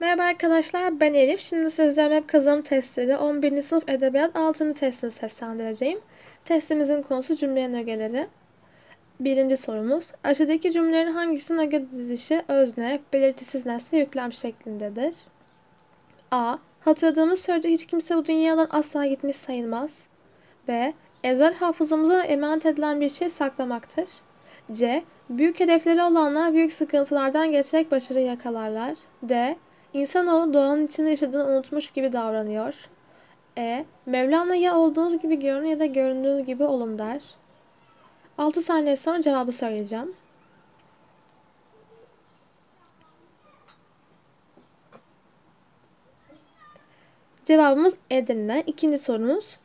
Merhaba arkadaşlar, ben Elif. Şimdi sizlere web kazanım testleri 11. sınıf edebiyat 6. testini seslendireceğim. Testimizin konusu cümlenin ögeleri. Birinci sorumuz. Aşağıdaki cümlelerin hangisinin öge dizilişi özne, belirtisiz nesne, yüklem şeklindedir? A. Hatırladığımız sürece hiç kimse bu dünyadan asla gitmiş sayılmaz. B. Ezber hafızamıza emanet edilen bir şey saklamaktır. C. Büyük hedefleri olanlar büyük sıkıntılardan geçerek başarı yakalarlar. D. İnsanoğlu doğanın içinde yaşadığını unutmuş gibi davranıyor. E. Mevlana ya olduğunuz gibi görünün ya da göründüğünüz gibi olun der. 6 saniye sonra cevabı söyleyeceğim. Cevabımız Edirne. İkinci sorumuz.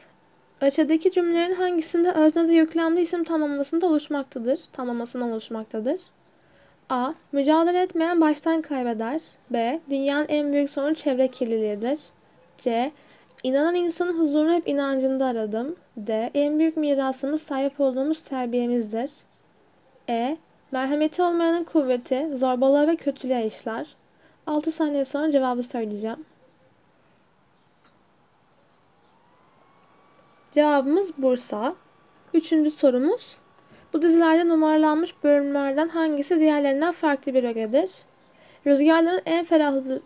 Aşağıdaki cümlelerin hangisinde öznede yüklemli isim tamlamasında oluşmaktadır? Tamlamasından oluşmaktadır. A. Mücadele etmeyen baştan kaybeder. B. Dünyanın en büyük sorunu çevre kirliliğidir. C. İnanan insanın huzurunu hep inancında aradım. D. En büyük mirasımız sahip olduğumuz terbiyemizdir. E. Merhameti olmayanın kuvveti zorbalığa ve kötülüğe işler. 6 saniye sonra cevabı söyleyeceğim. Cevabımız Bursa. Üçüncü sorumuz. Bu dizilerde numaralanmış bölümlerden hangisi diğerlerinden farklı bir ögedir? Rüzgarların en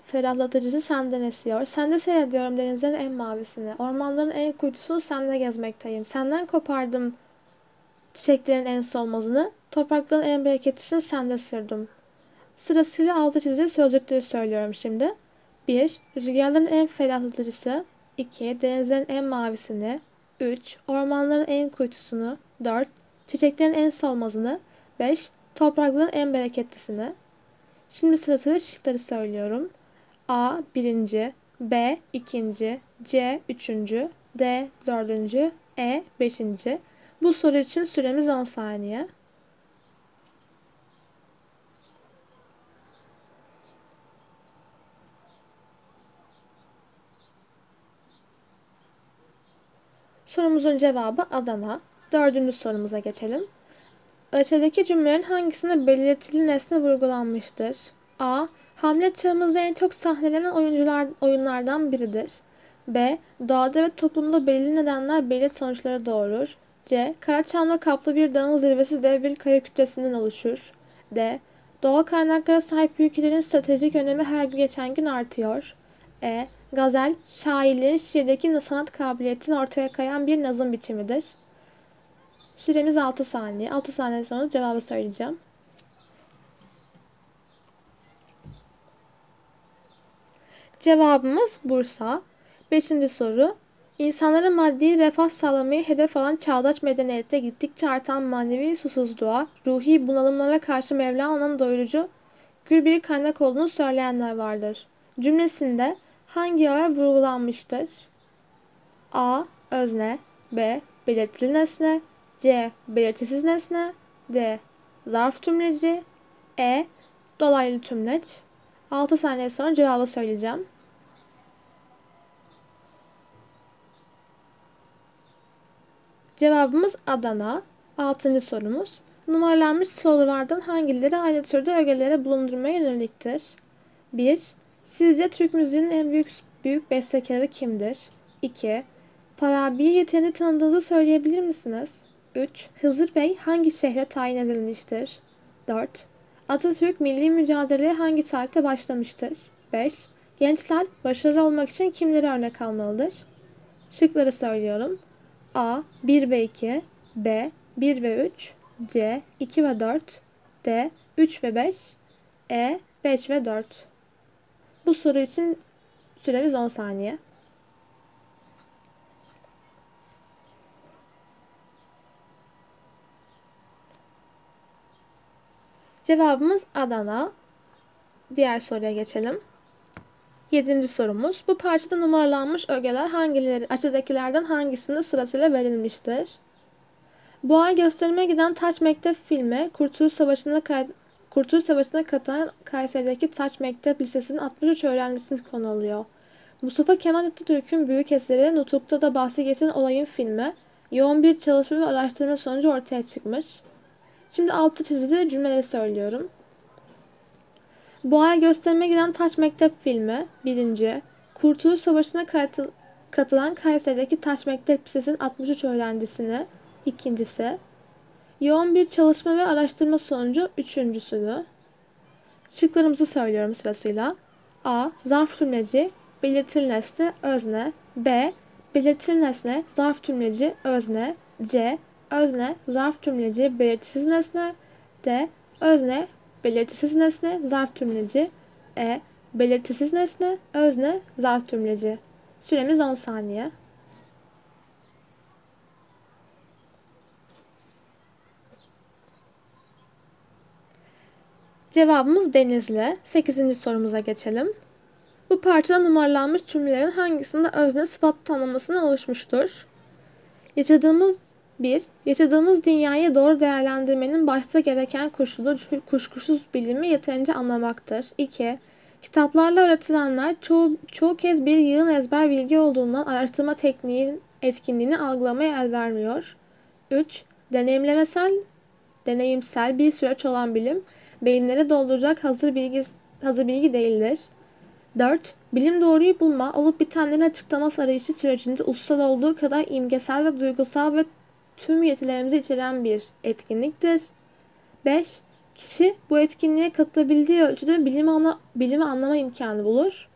ferahlatıcısı senden esiyor. Sende seyrediyorum denizlerin en mavisini. Ormanların en kuytusunu sende gezmekteyim. Senden kopardım çiçeklerin en solmazını. Toprakların en bereketlisini sende sürdüm. Sırasıyla altı çizili sözcükleri söylüyorum şimdi. 1. Rüzgarların en ferahlatıcısı. 2. Denizlerin en mavisini. 3. Ormanların en kuytusunu. 4. Çiçeklerin en solmazını. 5. Toprakların en bereketlisini. Şimdi sırasıyla şıkları söylüyorum. A. Birinci. B. ikinci. C. Üçüncü. D. Dördüncü. E. Beşinci. Bu soru için süremiz 10 saniye. Sorumuzun cevabı Adana. Dördüncü sorumuza geçelim. Aşağıdaki cümlelerin hangisinde belirtili nesne vurgulanmıştır? A. Hamlet çağımızda en çok sahnelenen oyuncular, oyunlardan biridir. B. Doğada ve toplumda belirli nedenler belirli sonuçları doğurur. C. Karaçamla kaplı bir dağın zirvesi dev bir kaya kütlesinden oluşur. D. Doğal kaynaklara sahip ülkelerin stratejik önemi her gün geçen gün artıyor. E. Gazel, şairlerin şiirdeki sanat kabiliyetini ortaya koyan bir nazım biçimidir. Süremiz 6 saniye. 6 saniye sonra cevabı söyleyeceğim. Cevabımız Bursa. Beşinci soru. İnsanlara maddi refah sağlamayı hedef alan çağdaş medeniyette gittikçe artan manevi susuzluğa, ruhi bunalımlara karşı Mevlana'nın doyurucu gül bir kaynak olduğunu söyleyenler vardır. Cümlesinde hangi öğe vurgulanmıştır? A. Özne B. Belirtili nesne C. Belirtisiz nesne D. Zarf tümleci E. Dolaylı tümleç 6 saniye sonra cevabı söyleyeceğim. Cevabımız Adana. Altıncı sorumuz. Numaralanmış sorulardan hangileri aynı türde ögelere bulundurmaya yöneliktir? 1. Sizce Türk müziğinin en büyük büyük bestekarı kimdir? 2. Farabi'yi yeteneğini tanıdığınızı söyleyebilir misiniz? 3. Hızır Bey hangi şehre tayin edilmiştir? 4. Atatürk milli mücadeleye hangi tarihte başlamıştır? 5. Gençler başarılı olmak için kimleri örnek almalıdır? Şıkları söylüyorum. A. 1 ve 2 B. 1 ve 3 C. 2 ve 4 D. 3 ve 5 E. 5 ve 4 Bu soru için süremiz 10 saniye. Cevabımız Adana. Diğer soruya geçelim. Yedinci sorumuz. Bu parçada numaralanmış ögeler hangileri, aşağıdakilerden hangisinde sırasıyla verilmiştir? Ay gösterime giden Taç Mektep filmi Kurtuluş Savaşı'nda kay Kurtuluş Savaşı'na katılan Kayseri'deki Taç Mektep Lisesi'nin 63 öğrencisini konu alıyor. Mustafa Kemal Atatürk'ün büyük eseri Nutuk'ta da bahsi geçen olayın filmi yoğun bir çalışma ve araştırma sonucu ortaya çıkmış. Şimdi altı çizili cümleleri söylüyorum. Boğa'ya gösterime giden Taş Mektep filmi birinci. Kurtuluş Savaşı'na katıl katılan Kayseri'deki Taş Mektep Lisesi'nin 63 öğrencisini ikincisi. Yoğun bir çalışma ve araştırma sonucu üçüncüsünü. Şıklarımızı söylüyorum sırasıyla. A. Zarf tümleci, belirtili nesne, özne. B. Belirtili nesne, zarf tümleci, özne. C. Özne, zarf tümleci, belirtisiz nesne. D. Özne, belirtisiz nesne, zarf tümleci. E. Belirtisiz nesne, özne, zarf tümleci. Süremiz 10 saniye. Cevabımız Denizli. 8. sorumuza geçelim. Bu parçada numaralanmış cümlelerin hangisinde özne sıfat tamlamasına oluşmuştur? Yaşadığımız bir, yaşadığımız dünyayı doğru değerlendirmenin başta gereken koşulu kuşkusuz bilimi yeterince anlamaktır. 2. Kitaplarla öğretilenler çoğu, çoğu kez bir yığın ezber bilgi olduğundan araştırma tekniğinin etkinliğini algılamaya el vermiyor. 3. Deneyimlemesel, deneyimsel bir süreç olan bilim, beyinleri dolduracak hazır bilgi, hazır bilgi değildir. 4. Bilim doğruyu bulma, olup bitenlerin açıklaması arayışı sürecinde usta olduğu kadar imgesel ve duygusal ve tüm yetilerimizi içeren bir etkinliktir. 5. Kişi bu etkinliğe katılabildiği ölçüde bilimi, anla, bilimi anlama imkanı bulur.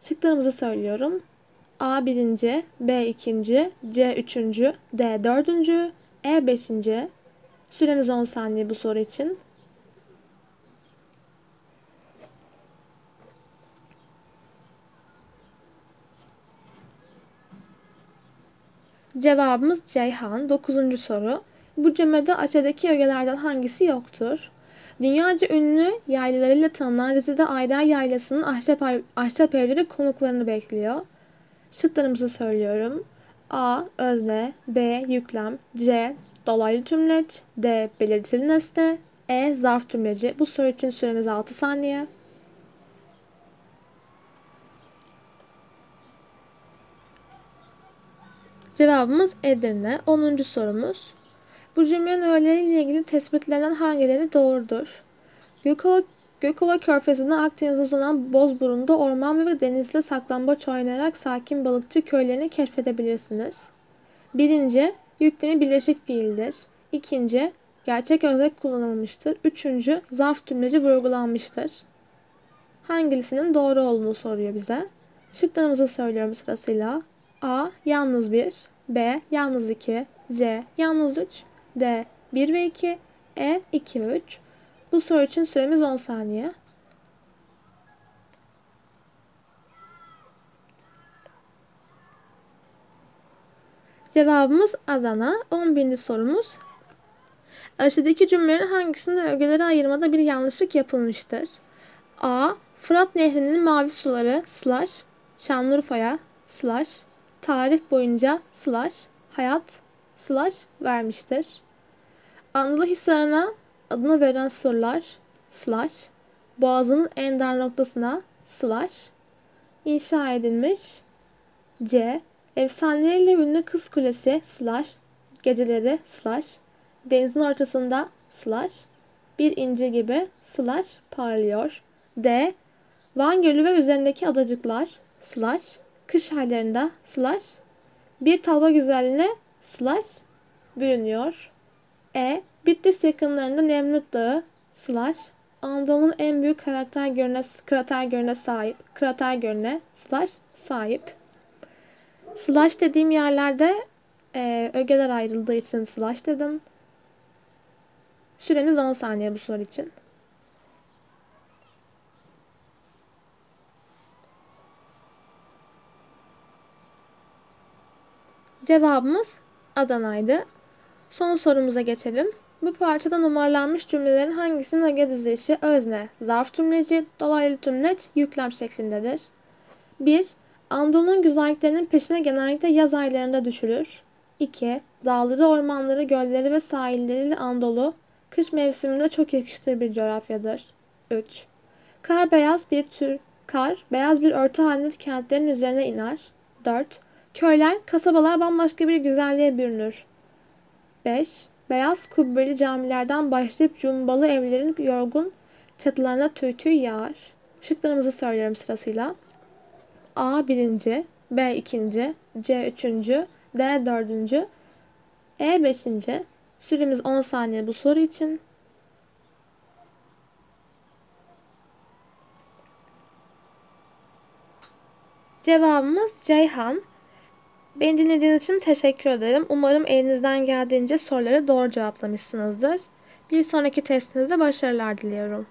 Şıklarımızı söylüyorum. A birinci, B ikinci, C üçüncü, D dördüncü, E beşinci. Süremiz 10 saniye bu soru için. Cevabımız Ceyhan. 9. soru. Bu cümlede aşağıdaki ögelerden hangisi yoktur? Dünyaca ünlü yaylalarıyla tanınan Rize'de Ayder Yaylası'nın ahşap, ahşap evleri konuklarını bekliyor. Şıklarımızı söylüyorum. A. Özne B. Yüklem C. Dolaylı tümleç D. Belirtili nesne E. Zarf tümleci. Bu soru için süremiz 6 saniye. Cevabımız Edirne. 10. sorumuz. Bu cümlenin öğeleriyle ilgili tespitlerinden hangileri doğrudur? Gökova, Gökova Körfezi'nde Akdeniz'de uzanan Bozburun'da orman ve denizde saklambaç oynayarak sakin balıkçı köylerini keşfedebilirsiniz. Birinci, yüklemi birleşik fiildir. İkinci, gerçek öznek kullanılmıştır. Üçüncü, zarf tümleci vurgulanmıştır. Hangisinin doğru olduğunu soruyor bize. Şıklarımızı söylüyorum sırasıyla. A. Yalnız 1 B. Yalnız 2 C. Yalnız 3 D. 1 ve 2 E. 2 ve 3 Bu soru için süremiz 10 saniye. Cevabımız Adana. 11. sorumuz. Aşağıdaki cümlelerin hangisinde ögeleri ayırmada bir yanlışlık yapılmıştır? A. Fırat Nehri'nin mavi suları slash Şanlıurfa'ya slash tarih boyunca slash hayat slash vermiştir. Anadolu Hisarı'na adını veren surlar slash boğazının en dar noktasına slash inşa edilmiş C. Efsaneleriyle ünlü Kız Kulesi slash geceleri slash denizin ortasında slash bir inci gibi slash parlıyor. D. Van Gölü ve üzerindeki adacıklar slash kış aylarında slash bir talva güzelliğine slash bürünüyor. E. Bitlis yakınlarında Nemrut Dağı slash Anadolu'nun en büyük karakter görüne, krater görüne sahip, krater görüne slash sahip. Slash dediğim yerlerde e, ögeler ayrıldığı için slash dedim. Süremiz 10 saniye bu soru için. Cevabımız Adana'ydı. Son sorumuza geçelim. Bu parçada numaralanmış cümlelerin hangisinin öge dizilişi özne, zarf tümleci, dolaylı tümleç, yüklem şeklindedir? 1. Anadolu'nun güzelliklerinin peşine genellikle yaz aylarında düşülür. 2. Dağları, ormanları, gölleri ve sahilleriyle Anadolu, kış mevsiminde çok yakıştır bir coğrafyadır. 3. Kar beyaz bir tür, kar beyaz bir örtü halinde kentlerin üzerine iner. 4. Köyler, kasabalar bambaşka bir güzelliğe bürünür. 5. Beyaz kubbeli camilerden başlayıp cumbalı evlerin yorgun çatılarına tüy tüy yağar. Şıklarımızı söylüyorum sırasıyla. A birinci, B ikinci, C üçüncü, D dördüncü, E beşinci. Süremiz 10 saniye bu soru için. Cevabımız Ceyhan. Beni dinlediğiniz için teşekkür ederim. Umarım elinizden geldiğince soruları doğru cevaplamışsınızdır. Bir sonraki testinizde başarılar diliyorum.